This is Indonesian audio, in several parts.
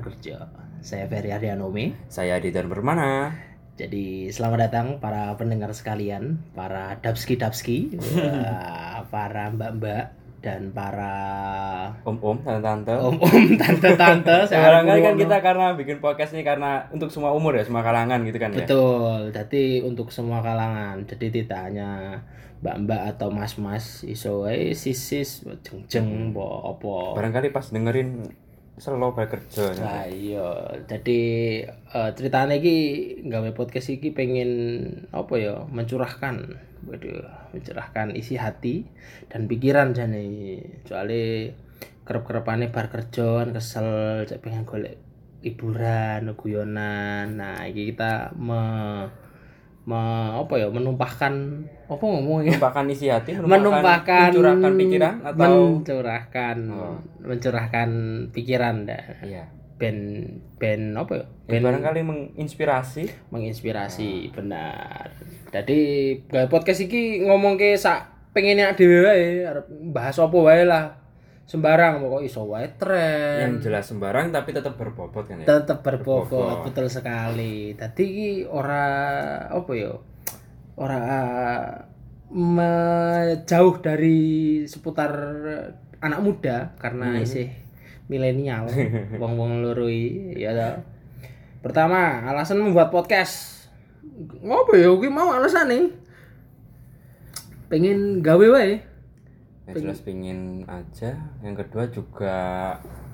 Kerja. Saya Ferry Ardianome. Saya Didan Permana. Jadi selamat datang para pendengar sekalian, para dapski, wah, para mbak-mbak dan para Om-om, tante-tante. om-om, tante-tante. Sekarang kan kita karena bikin podcast ini karena untuk semua umur ya, semua kalangan gitu kan ya. Betul, jadi untuk semua kalangan, jadi tidak hanya mbak-mbak atau mas-mas, iso wae sisis, jeng-jeng, bo apa. Barangkali pas dengerin selo bekerja. ya. Nah, iya, jadi eh, ceritanya iki gawe podcast iki pengen apa ya, mencurahkan, waduh, mencurahkan isi hati dan pikiran jane. Soalnya kerep-kerepane bar kerjaan kesel, cek pengen golek hiburan, guyonan. Nah, iki kita me, me- apa ya, menumpahkan apa ngomongnya? Menumpahkan isi hati, menumpahkan mencurahkan pikiran atau mencurahkan Oh. mencurahkan pikiran dah iya. ben ben apa ya Ya, ben barangkali menginspirasi. menginspirasi benar jadi gawe podcast iki ngomong ke sak pengennya dhewe wae arep bahas apa wae lah sembarang pokok iso wae tren. Yang jelas sembarang tapi tetap berbobot kan ya. tetap berbobot Berbobot. betul sekali. Tadi ora apa ya ora menjauh dari seputar anak muda karena isih milenial wong-wong lurui ya toh. pertama alasan membuat podcast. Ngopo ya kuwi mau alasan nih? Pengen gawe wae Yang jelas pingin aja. Yang kedua juga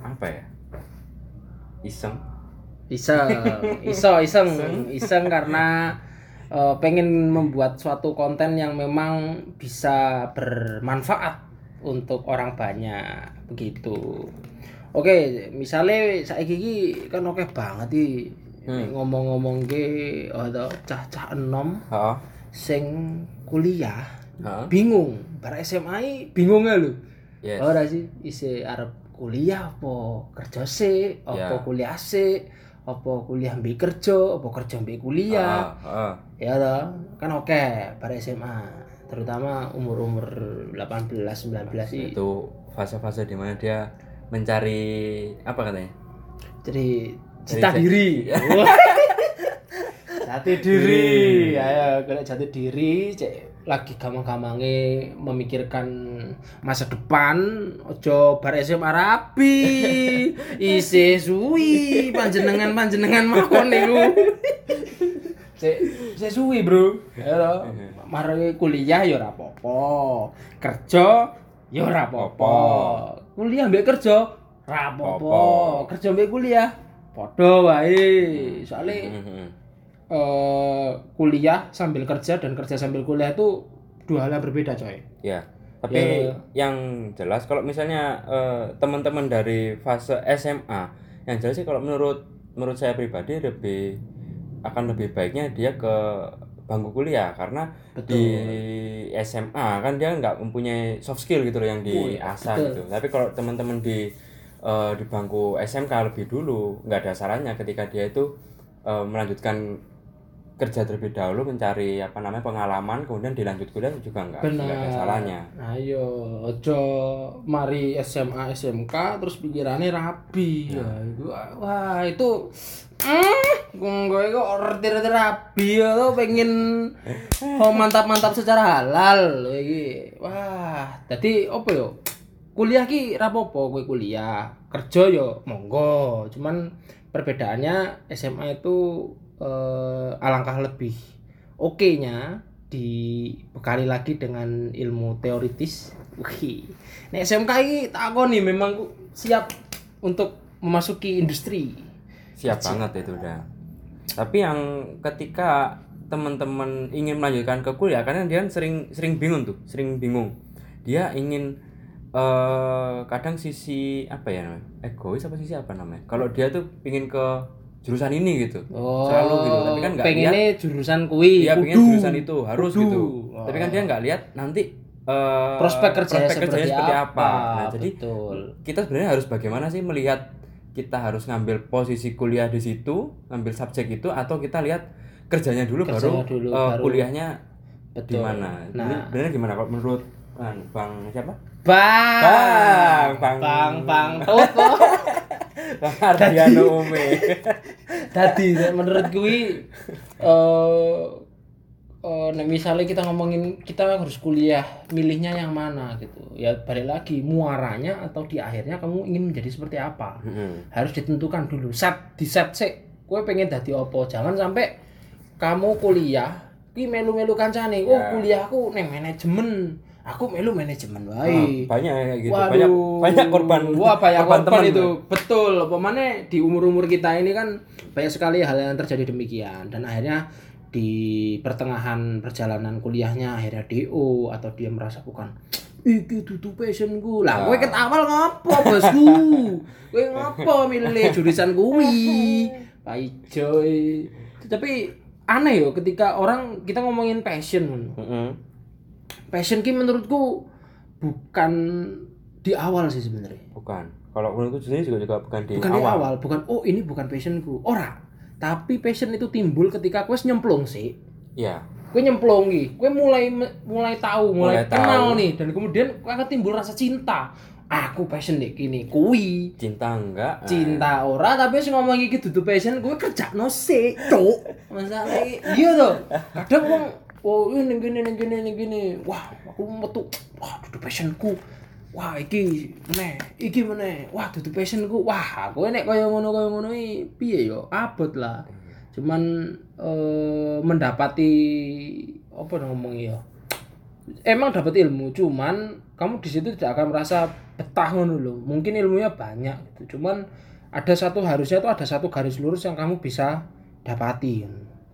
apa ya? Iseng. iseng iso iseng iseng karena eh, pengen membuat suatu konten yang memang bisa bermanfaat untuk orang banyak begitu oke misalnya saya gigi kan oke banget nih Hmm. ngomong-ngomong ke ada cah-cah enom Heeh. sing kuliah Heeh. bingung. Bar SMA bingung ya lu? Yes. ora sih isi arep kuliah apa kerja sih apa Ya. kuliah sih apa kuliah mbek kerja apa kerja mbek kuliah. Heeh, heeh. ya toh kan oke pada SMA terutama umur-umur 18 19 sih itu fase-fase di mana dia mencari apa katanya? Jadi cita Jadi- diri. Jati diri. Ayo kalau jati diri cek lagi gampang-gampangnya memikirkan masa depan ojo bar SMA rapi. Isi suwi panjenengan panjenengan mawon niku cek cek suwi bro. Ya toh. mari kuliah ya ora apa-apa. Kerja ya ora apa-apa. Kuliah mbek kerja ora apa-apa. Apa. kerja mbek kuliah padha wae. Soalnya Eh, kuliah sambil kerja dan kerja sambil kuliah itu dua hal yang berbeda coy ya tapi Ya. yang jelas kalau misalnya eh, teman-teman dari fase SMA yang jelas sih kalau menurut menurut saya pribadi lebih akan lebih baiknya dia ke bangku kuliah karena Betul. di SMA kan dia nggak mempunyai soft skill gitu loh yang diasah betul. gitu tapi kalau teman-teman di eh, di bangku SMK lebih dulu nggak ada salahnya ketika dia itu eh, melanjutkan kerja terlebih dahulu mencari apa namanya pengalaman kemudian dilanjut kuliah juga nggak nggak ada benar. salahnya. Ayo ojo mari SMA SMK terus pikirannya rapi. Ya itu wah itu hmm gue kok reti-reti rapi ya tuh pengen oh, mantap-mantap secara halal iki. Wah jadi apa yo? Kuliah ki rapopo gue kuliah. Kerja yo monggo. Cuman perbedaannya SMA itu eh, alangkah lebih oke-nya dibekali lagi dengan ilmu teoritis. Wih, nek SMK ini tak nih memang siap untuk memasuki industri. siap banget itu udah. Tapi yang ketika teman-teman ingin melanjutkan ke kuliah karena dia sering sering bingung tuh sering bingung. Dia ingin eh kadang sisi apa ya namanya? Egois apa sisi apa namanya? Kalau dia tuh ingin ke jurusan ini gitu Oh, selalu gitu tapi kan nggak lihat pengennya jurusan kui. dia pengen jurusan itu harus Kudu. gitu Oh. tapi kan dia nggak lihat nanti eh, prospek kerjanya prospek seperti, kerjanya apa. nah jadi Betul. kita sebenarnya harus bagaimana sih melihat kita harus ngambil posisi kuliah di situ, ngambil subjek itu atau kita lihat kerjanya dulu Kerjanya baru dulu, eh, baru- kuliahnya Betul. Gimana? Nah. Benernya gimana kalau menurut kan, Bang siapa? Bang, Bang, Bang. bang, bang, kok. Bang Ardiano Ume. Tadi menurut gue eh eh, nek misalnya kita ngomongin kita harus kuliah milihnya yang mana gitu. Ya balik lagi muaranya atau di akhirnya kamu ingin menjadi seperti apa? Heeh. harus ditentukan dulu. Set di set sih gue pengen dadi opo jangan sampai kamu kuliah ki melu-melu kancane. Oh Ya. kuliahku neng manajemen aku melu manajemen Ah, wae banyak ya kayak gitu. Waduh. Banyak banyak korban. Wah, banyak korban, teman, itu. Betul. Pemane di umur-umur kita ini kan banyak sekali hal yang terjadi demikian dan akhirnya di pertengahan perjalanan kuliahnya akhirnya DO atau dia merasa bukan iki tutu passionku lah kowe ket awal ngopo bosku kowe ngopo milih jurusan kuwi Pak Ijo tapi aneh yo ketika orang kita ngomongin passion Heeh. Passion ki menurutku bukan di awal sih sebenarnya. Bukan. Kalau menurutku sendiri juga juga bukan di bukan di awal. awal bukan oh ini bukan passionku. Ora. Tapi passion itu timbul ketika kue nyemplung sih. Iya. kue nyemplung nih kue mulai mulai tahu mulai, Mulai kenal tahu. nih. Dan kemudian kue akan timbul rasa cinta. Aku passion deh gini kui Cinta enggak? cinta ora tapi sing ngomong iki dudu passion gue kerja no sih cuk. Masalah iya tuh kadang wong oh ini gini ini gini ini gini. Wah aku metu. Wah dudu passionku. Wah iki meneh iki meneh. Wah dudu passionku. Wah aku nek kaya ngono kaya ngono iki. Piye yo? Abot lah. Cuman eh, mendapati apa ngomong ya emang dapat ilmu cuman kamu di situ tidak akan merasa betah ngono loh mungkin ilmunya banyak gitu. Cuman ada satu harusnya tuh ada satu garis lurus yang kamu bisa dapati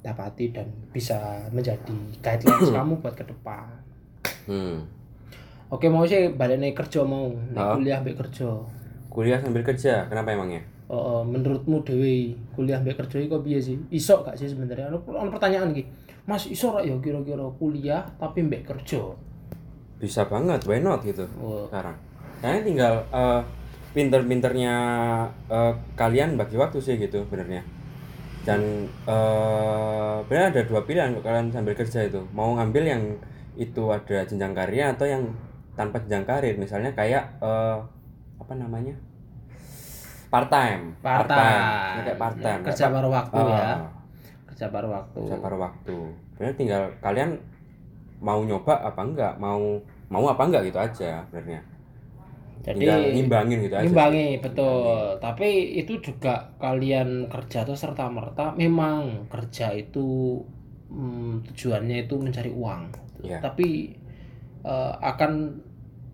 dapati dan bisa menjadi guidelines kamu buat ke depan Hmm. oke mau sih balik kerja mau nek Oh. kuliah ambek kerja Kuliah sambil kerja. Kenapa emangnya? Oh, oh, menurutmu Dewi kuliah ambek kerja kok piye sih? Iso gak sih sebenarnya? Ono pertanyaan iki. Mas iso ya kira-kira kuliah tapi ambek kerja? Bisa banget, why not gitu. Oh. Sekarang. Kalian tinggal eh, pinter-pinternya eh, kalian bagi waktu sih gitu benernya. Dan eh benar ada dua pilihan kalian sambil kerja itu. Mau ngambil yang itu ada jenjang karir atau yang tanpa jenjang karir. Misalnya kayak eh, apa namanya? Part time. Part-time. Kayak part time. Kerja paruh waktu ya. Ah. Kerja paruh waktu. bisa paruh waktu benar tinggal kalian mau nyoba apa enggak mau mau apa enggak gitu aja sebenarnya Jadi tinggal ngimbangin gitu aja Ngimbangi, betul. Tapi itu juga kalian kerja tuh serta merta memang kerja itu hmm, tujuannya itu mencari uang. Iya. Tapi eh, akan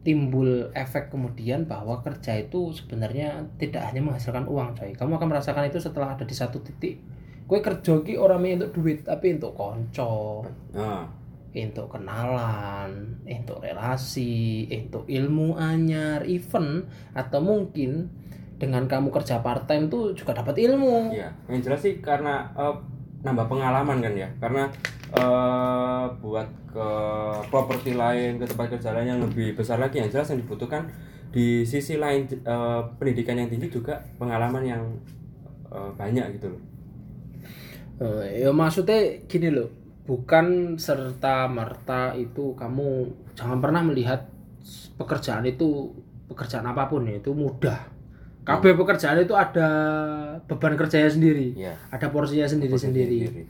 timbul efek kemudian bahwa kerja itu sebenarnya tidak hanya menghasilkan uang, coy. Kamu akan merasakan itu setelah ada di satu titik. Kue kerja ki orang untuk duit, tapi untuk konco, nah, untuk kenalan, untuk relasi, untuk ilmu anyar, even atau mungkin dengan kamu kerja part time tuh juga dapat ilmu. iya yang jelas sih karena eh, nambah pengalaman kan ya karena eh buat ke properti lain ke tempat kerja lain yang lebih besar lagi yang jelas yang dibutuhkan di sisi lain eh, pendidikan yang tinggi juga pengalaman yang eh, banyak gitu loh Eh, ya maksudnya gini loh, bukan serta merta itu kamu jangan pernah melihat pekerjaan itu pekerjaan apa pun ya itu mudah. KB pekerjaan itu ada beban kerjanya sendiri, Iya. ada porsinya sendiri-sendiri.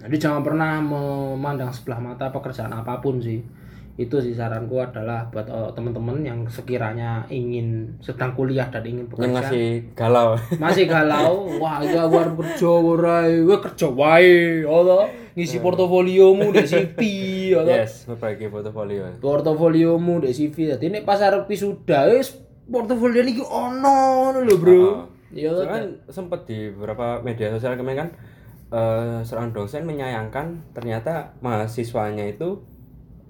Jadi jangan pernah memandang sebelah mata pekerjaan apa pun sih. Itu sih saranku adalah buat eh, teman-teman yang sekiranya ingin sedang kuliah dan ingin yang bekerja masih galau. Masih galau. Wah aku arep kerja ora gue kerja wae Allah. Ngisi portofoliomu di CV Allah. Yes memperbaiki portofolio. Portofoliomu di CV dadi nek pas arep wisuda wis portofolio iki ono lho bro. Oh. ya kan sempat di beberapa media sosial kemarin kan eh, seorang dosen menyayangkan ternyata mahasiswanya itu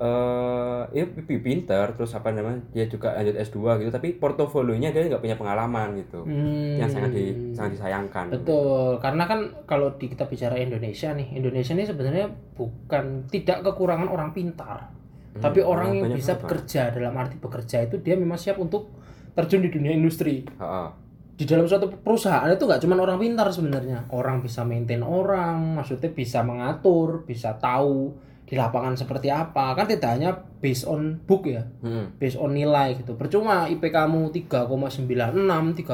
eh ya pi- pinter terus apa namanya dia juga lanjut S2 gitu tapi portofolionya dia nggak punya pengalaman gitu Hmm. yang sangat di sangat disayangkan Betul, karena kan kalau di kita bicara Indonesia nih, Indonesia ini sebenarnya bukan tidak kekurangan orang pintar, tapi orang yang Hmm, bisa banget. bekerja dalam arti bekerja itu dia memang siap untuk terjun di dunia industri. Heeh. Di dalam suatu perusahaan itu nggak cuma orang pintar sebenarnya, orang bisa maintain orang, maksudnya bisa mengatur, bisa tahu di lapangan seperti apa. Kan tidak hanya based on book ya. Mm-mm. based on nilai gitu. Percuma IP kamu 3,96 3,90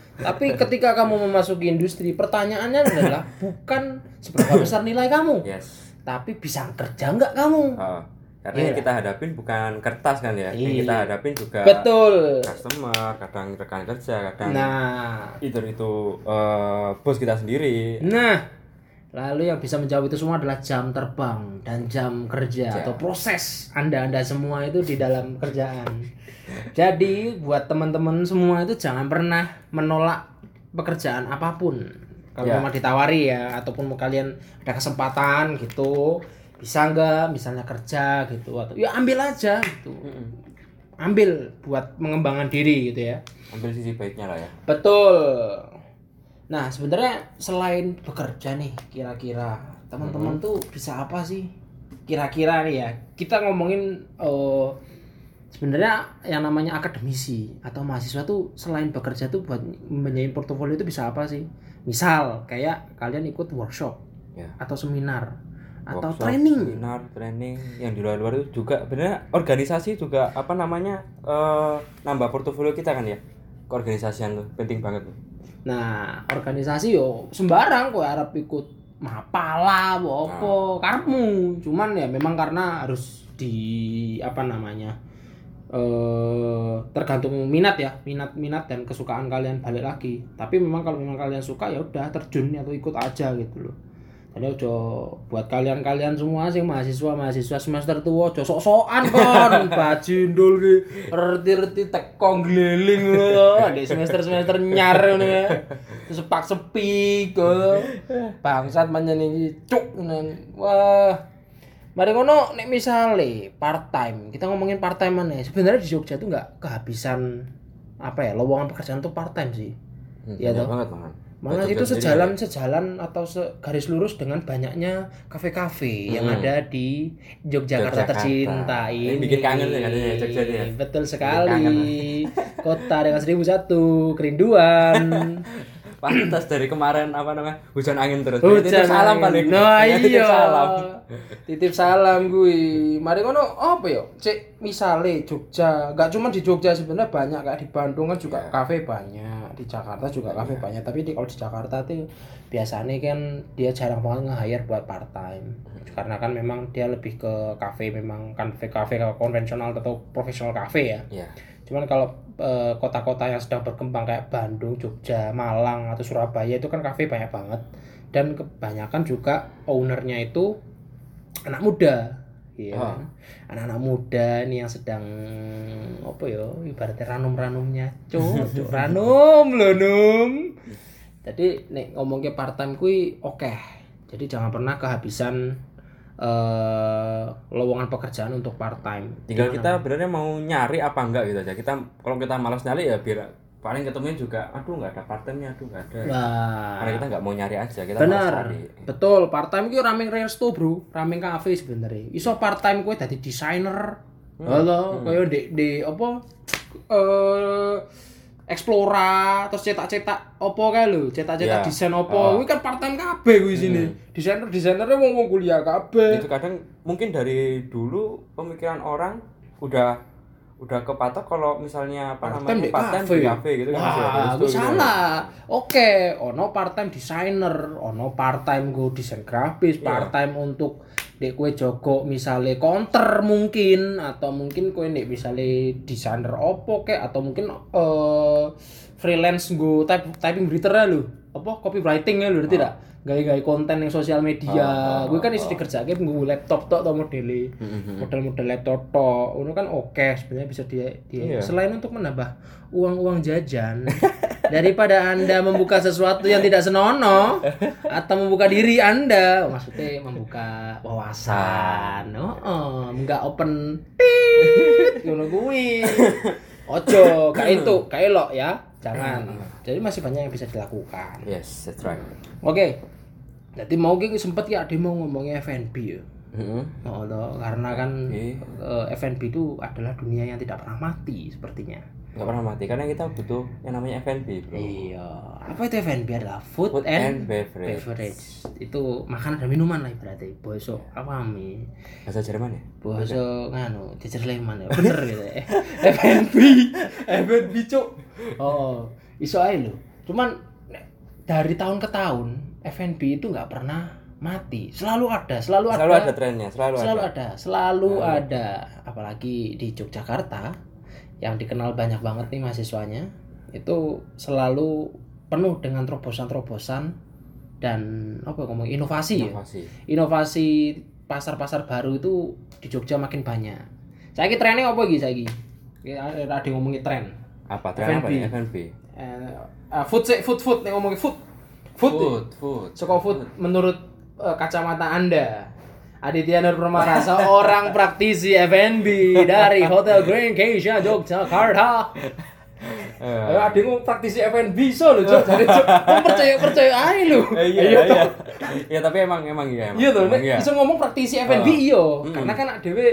tapi ketika kamu memasuki industri pertanyaannya adalah bukan seberapa besar nilai kamu. Yes. Tapi bisa kerja nggak kamu? Oh, karena yang kita hadapin bukan kertas kan ya? Yang Iya. kita hadapin juga betul. customer kadang rekan kerja kadang nah. itu itu eh, bos kita sendiri. Nah, lalu yang bisa menjawab itu semua adalah jam terbang dan jam kerja atau proses Anda-anda semua itu di dalam kerjaan. Jadi, buat teman-teman semua itu jangan pernah menolak pekerjaan apa pun. Kalau Ya. memang ditawari ya ataupun mau kalian ada kesempatan gitu, bisa nggak misalnya kerja gitu atau ya ambil aja gitu. Ambil buat mengembangkan diri gitu ya. ambil sisi baiknya lah ya Betul. Nah, sebenarnya selain bekerja nih, kira-kira teman-teman tuh bisa apa sih? Kira-kira nih ya, kita ngomongin eh, sebenarnya yang namanya akademisi atau mahasiswa tuh selain bekerja tuh buat menjadi portofolio itu bisa apa sih? Misal kayak kalian ikut workshop ya atau seminar atau Workshop, training. seminar training yang di luar-luar itu juga benernya organisasi juga apa namanya eh, nambah portofolio kita kan ya keorganisasian tuh penting banget tuh Nah, organisasi yo sembarang kok harap ikut mapala apa karepmu. Cuman ya memang karena harus di apa namanya? eh tergantung minat ya, minat-minat dan kesukaan kalian balik lagi. Tapi memang kalau memang kalian suka ya udah terjun atau ikut aja gitu loh. Jadi ojo buat kalian-kalian semua sing mahasiswa-mahasiswa semester tua ojo sok-sokan kon baju ndul ki reti-reti teko gleliling ngono di semester-semester nyar ngono ya. Sepak sepi kok. Bangsat panjen iki cuk. Wah. Mari ngono nek misale part time, kita ngomongin part time mana? Sebenarnya di Jogja tuh nggak kehabisan apa ya lowongan pekerjaan tuh part time sih. Hmm, Iya banget banget Malah itu sejalan sejalan atau se- garis lurus dengan banyaknya kafe-kafe yang ada di Yogyakarta, Yogyakarta. tercinta Ini ini. bikin kangen ya katanya Jogja ya. Betul sekali. Kota dengan seribu satu kerinduan. pantas dari kemarin apa namanya hujan angin terus Hujan Titip salam paling Nah Ya, titip iya. salam Titip salam gue. Mari ngono apa ya? Cek misale Jogja, nggak cuma di Jogja sebenarnya banyak kayak di Bandung kan juga Iya. kafe banyak, di Jakarta juga kafe banyak. Tapi di kalau di Jakarta tuh biasanya kan dia jarang banget nge-hire buat part time. Karena kan memang dia lebih ke kafe memang kan kafe konvensional atau profesional kafe ya. ya Cuman kalau kota-kota yang sedang berkembang kayak Bandung, Jogja, Malang atau Surabaya itu kan kafe banyak banget dan kebanyakan juga ownernya itu anak muda. Iya. Ah. kan? Anak-anak muda nih yang sedang apa ya ibaratnya ranum-ranumnya. Cuk, ranum lho num. Jadi nek ngomongnya part time kuwi oke. Jadi jangan pernah kehabisan eh lowongan pekerjaan untuk part time. tinggal kita sebenarnya mau nyari apa enggak gitu aja. Kita kalau kita malas nyari ya biar paling ketemunya juga aduh nggak ada part time nya aduh nggak ada. Nah, karena kita nggak mau nyari aja kita bener nyari betul part time ki rame resto bro. Rame kafe sebenarnya. Iso part time kue dadi desainer. Halo kaya di di apa eh explora terus cetak-cetak opo kae lho cetak-cetak Ya. desain Oh. opo kuwi kan part time kabeh kuwi sini desainer desainernya wong wong kuliah kabeh itu kadang mungkin dari dulu pemikiran orang udah udah kepatok kalau misalnya apa part namanya part time di kafe gitu kan wah gue gitu. salah oke ono part time desainer ono part time gue desain grafis Iya. part time untuk dek kue jogo misalnya counter mungkin atau mungkin kue nek misalnya desainer opo kek atau mungkin eh freelance gue type typing writer lu apa? Copywriting lu ngerti tidak gaya-gaya konten yang sosial media. Oh, gue kan isi dikerjakan gue laptop tok atau modele. Model-model laptop tok. Itu kan oke sebenarnya bisa dia, dia Iya. selain untuk menambah uang-uang jajan daripada anda membuka sesuatu yang tidak senonoh atau membuka diri anda. Maksudnya membuka wawasan. Oh, oh nggak open ngono kuwi. Ojo kayak itu kayak lo ya. Jangan. Jadi masih banyak yang bisa dilakukan. Yes that's right. Oke. Jadi mau gitu sempet ya ada mau ngomongnya F&B ya. Mhm. Oh, toh, karena kan Oke. eh, F&B itu adalah dunia yang tidak pernah mati sepertinya. Nggak pernah mati karena kita butuh yang namanya F&B bro Iya. Apa itu F&B adalah food, food and, and beverage beverage. Itu makanan dan minuman lah berarti. Boso apa mi? bahasa Jerman ya Boso nganu, jajar Sleman ya. Bener gitu. ya. F&B. F&B cuk. Oh, iso ae lho. Cuman dari tahun ke tahun F&B itu nggak pernah mati. Selalu ada, selalu, selalu ada. ada trennya selalu, selalu ada ada, selalu ada. Apalagi di Yogyakarta yang dikenal banyak banget nih mahasiswanya itu selalu penuh dengan terobosan-terobosan dan apa ngomong inovasi ya inovasi inovasi pasar-pasar baru itu di Jogja makin banyak. Saya trennya apa lagi saya Ada ngomongin tren. apa tren apa ya F&B Eh, ah, food sih, food food nih ngomongin food. Food. food food Suka food menurut eh, kacamata Anda. Aditya Nur Permata seorang praktisi F&B dari Hotel Grand Keisha Yogyakarta. Eh, Ayo ada yang praktisi F&B so Cok. Jadi kamu percaya percaya aja lho. eh, iya iya toh. iya tapi emang emang iya emang Iya tuh, nek iya. bisa ngomong praktisi F&B Oh. iya, Mm-mm. karena kan dhewe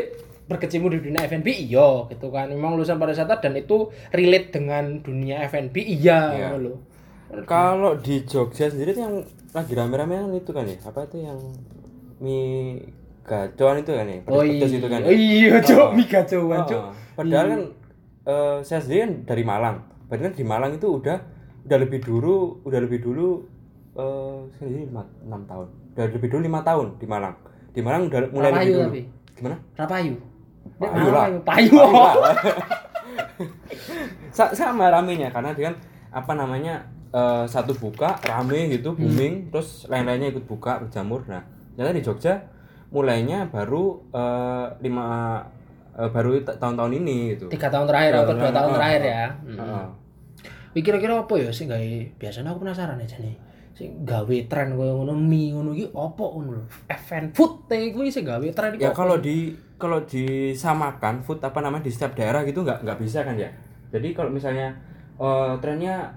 berkecimpung di dunia F&B iya gitu kan. Memang lulusan pariwisata dan itu relate dengan dunia F&B iya Iya. ngono lho. Kalau di Jogja sendiri tuh yang lagi rame-rame itu kan ya, apa itu yang mie gacoan itu kan ya, Oh iya, itu kan ya. oh iya cok, Oh. mie gacoan cok. Padahal kan eh, saya sendiri kan dari Malang. Padahal kan di Malang itu udah udah lebih dulu, udah lebih dulu eh saya sendiri lima- enam tahun. Udah lebih dulu lima tahun di Malang. Di Malang udah mulai Rapayu lebih dulu. tapi. Gimana? Rapayu. Payu lah. Payu. Payu lah. Sa- sama ramenya karena dia kan apa namanya eh, satu buka rame gitu Hmm. booming terus lain-lainnya ikut buka berjamur nah ternyata di Jogja mulainya baru eh, lima eh, baru ta- tahun-tahun ini gitu Tiga tahun terakhir atau dua tahun terakhir ya. Hmm. Kira-kira apa ya sih gawe biasanya aku penasaran aja nih. Sing gawe tren koyo ngono mie ngono iki apa ngono lho. Event food teh kuwi sing gawe tren iki. ya kalau di kalau disamakan food apa namanya di setiap daerah gitu nggak nggak bisa kan ya jadi kalau misalnya eh, trennya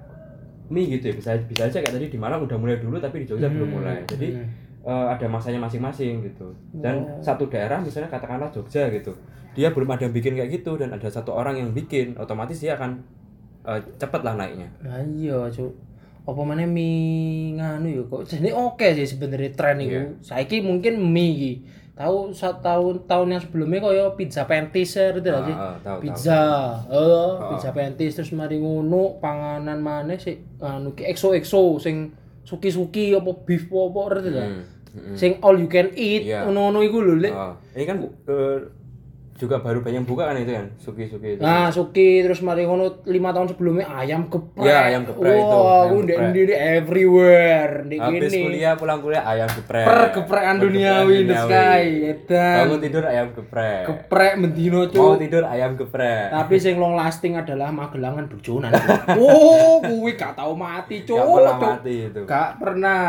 mie gitu ya bisa bisa aja kayak tadi di Malang udah mulai dulu tapi di Jogja belum mulai jadi hmm. Eh, ada masanya masing-masing gitu dan Oh. satu daerah misalnya katakanlah Jogja gitu dia belum ada yang bikin kayak gitu dan ada satu orang yang bikin otomatis dia akan eh, cepet lah naiknya Nah iya, Cuk. Apa mana mie nganu ya kok jadi oke sih sebenarnya tren itu. Iya. Saiki mungkin mie iki. Tahu satu tahun tahun yang sebelumnya kaya pizza pentis itu Ah, aja. ah, Pizza, eh pizza pentis terus mari ngono panganan maneh sih anu ki exo exo sing suki-suki apa beef apa apa ngerti? Hmm, hmm. Sing all you can eat Iya. ngono-ngono iku lho, Lek. Ah, ini kan eh, juga baru banyak buka kan itu kan suki-suki itu Nah, Suki terus mari ngono 5 tahun sebelumnya ayam geprek. Ya, ayam geprek itu, Wah, ayam aku geprek. ndi everywhere, ndek habis kene. kuliah pulang kuliah ayam geprek Pergeprekan duniawi in the sky, edan. bangun tidur ayam geprek Geprek mendino mau cuk. tidur ayam geprek Tapi sing long lasting adalah Magelangan Burjonan. oh, kuwi gak tau mati, cuk. gak pernah mati itu Gak pernah.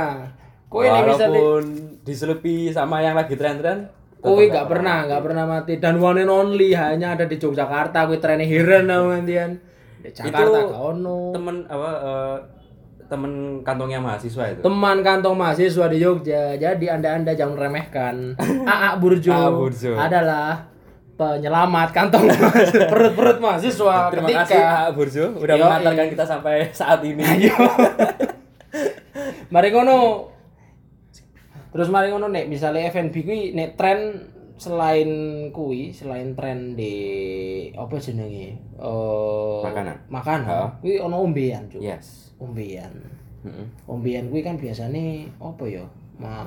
Kowe misalnya walaupun diselupi sama yang lagi tren-tren Kowe gak pernah, gak pernah mati dan one and only hanya ada di Yogyakarta kowe trennya heran nantian. Di Jakarta Itu ono. temen apa eh, temen kantongnya mahasiswa itu Teman kantong mahasiswa di Jogja. Jadi Anda-anda jangan remehkan. AA Burjo, AA Burjo. adalah penyelamat kantong mahasiswa, perut-perut mahasiswa terima ketika kasih Kak Burjo udah mengantarkan kita sampai saat ini mari ngono. Terus mari ngono nek misalnya F&B kuwi nek tren selain kuwi, selain tren di apa jenenge? Eh Makanan. Makanan. Heeh. Kuwi ono ombean, Cuk. yes Ombean. Mm-mm. Ombean kuwi kan biasanya apa ya? Ma,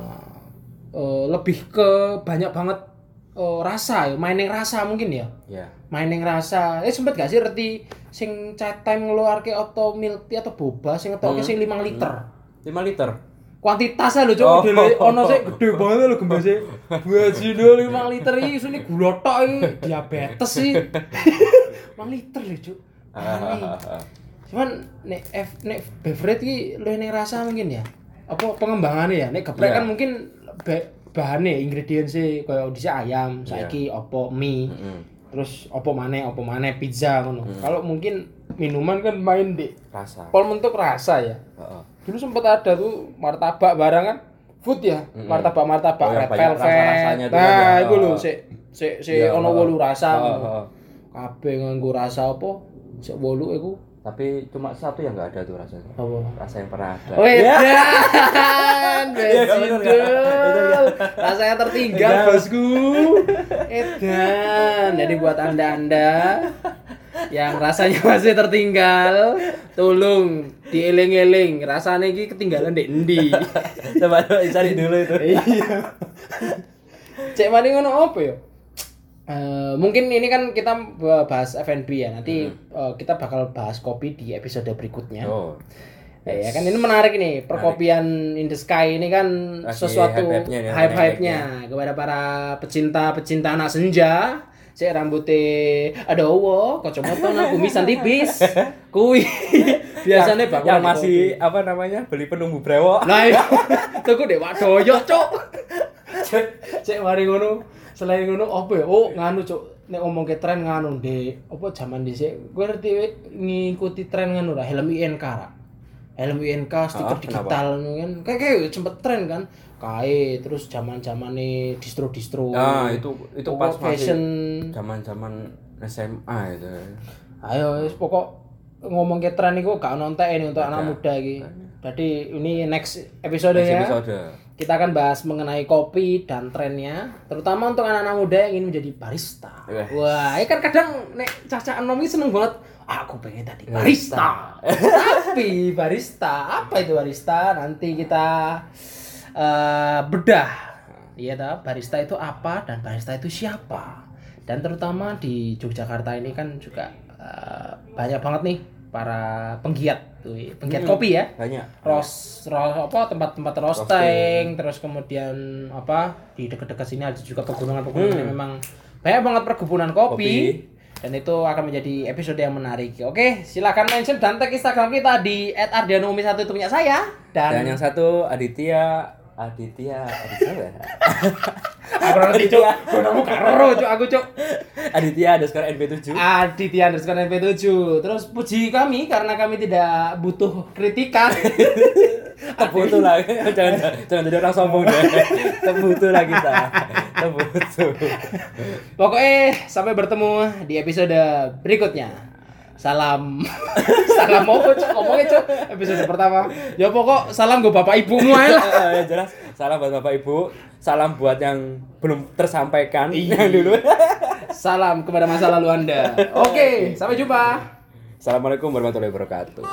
eh, lebih ke banyak banget eh, rasa ya, mainin rasa mungkin ya. Mainin rasa. Eh sempet gak sih reti sing chat time ngeluarke atau milk tea atau boba sing ngetokke sing 5 liter. 5 liter Kuantitasnya lho, Cuk. Oh. Dele ono sik gede banget lho gembase. Bajine 5 liter iki isine gula tok iki diabetes sih. 5 liter lho, Cuk. Aneh. Cuman nek F nek beverage iki luwih ning rasa mungkin ya. Apa pengembangannya ya? Nek geprek Iya. kan mungkin ba- bahannya ingredientsnya kayak dhisik ayam, saiki opo mie, Mm-mm. terus opo maneh, opo maneh pizza ngono. Kalau mungkin minuman kan main di rasa pol bentuk rasa ya. Heeh. Dulu sempat ada tuh martabak barang kan food ya, martabak martabak Oh, yang red banyak velvet. rasa-rasanya itu kan Nah, ya. iku lho Oh. sik sik sik Iya, ono oh. wolu rasa. Oh, oh. kabeh nganggo rasa apa Sik wolu iku Tapi cuma satu yang nggak ada tuh rasanya. apa? Rasa yang pernah ada. Oh iya. Iya, bener Besidul. nggak? Rasanya tertinggal Iya. bosku. Edan. Jadi buat anda-anda yang rasanya masih tertinggal, tolong dieling-eling. Rasanya ini ketinggalan di endi. Coba coba cari dulu itu. Iya. Cek mani ngono apa ya? Eh, mungkin ini kan kita bahas F&B ya. Nanti eh, kita bakal bahas kopi di episode berikutnya. Oh. Ya, ya kan ini menarik nih perkopian in the sky ini kan Lagi sesuatu hype-hype-nya nih, hype kepada para pecinta pecinta anak senja saya rambutnya ada wo kacamata nang kumisan tipis. Kui. Biasanya bakal yang di masih apa namanya beli penumbu brewok. Nah iya. Tuku deh wadoyo cok. Cek cek mari ngono. Selain ngono apa ya? Oh nganu cok. Nek ngomong ke tren nganu deh apa zaman dhisik? Gue ngerti ngikuti tren nganu lah helm INK ra helm INK stiker Ah, digital kan. Kayak kayak sempet tren kan. Kae terus zaman zaman nih distro distro Nah, itu itu pas fashion. masih zaman-zaman SMA itu. ayo pokok ngomong ke tren itu gak nonton ini untuk anak muda iki. Jadi ini next episode Next ya. episode. Kita akan bahas mengenai kopi dan trennya terutama untuk anak-anak muda yang ingin menjadi barista. Wah. wah ini kan kadang nek caca nom ini seneng banget aku pengen tadi barista. tapi barista apa itu barista? Nanti kita eh, bedah. Iya toh barista itu apa dan barista itu siapa? Dan terutama di Yogyakarta ini kan juga eh, banyak banget nih para penggiat tuh penggiat kopi ya. Banyak. ros, ros apa tempat-tempat roasting, terus kemudian apa di dekat-dekat sini ada juga pegunungan-pegunungan yang memang banyak banget perkebunan kopi, dan itu akan menjadi episode yang menarik. Oke silakan mention dan tag instagram kita di @ardianomi satu itu punya saya. Dan dan, yang satu Aditya Aditya Aditya ya? aku ngerti cuk. Gunamu karo cuk aku cuk. Aditya ada sekarang NB7 Aditya underscore NP7 Terus puji kami karena kami tidak butuh kritikan. Terbutuh lah. Jangan jangan jadi orang sombong deh. Terbutuh lah kita. Terbutuh. Pokoknya sampai bertemu di episode berikutnya. Salam. Salam apa cok ngomongnya cok episode pertama. Ya pokok salam gue bapak ibumu aja lah. Ya jelas. Salam buat Bapak Ibu. Salam buat yang belum tersampaikan Iya. Yang dulu. Salam kepada masa lalu anda. Oke sampai jumpa. Assalamualaikum warahmatullahi wabarakatuh.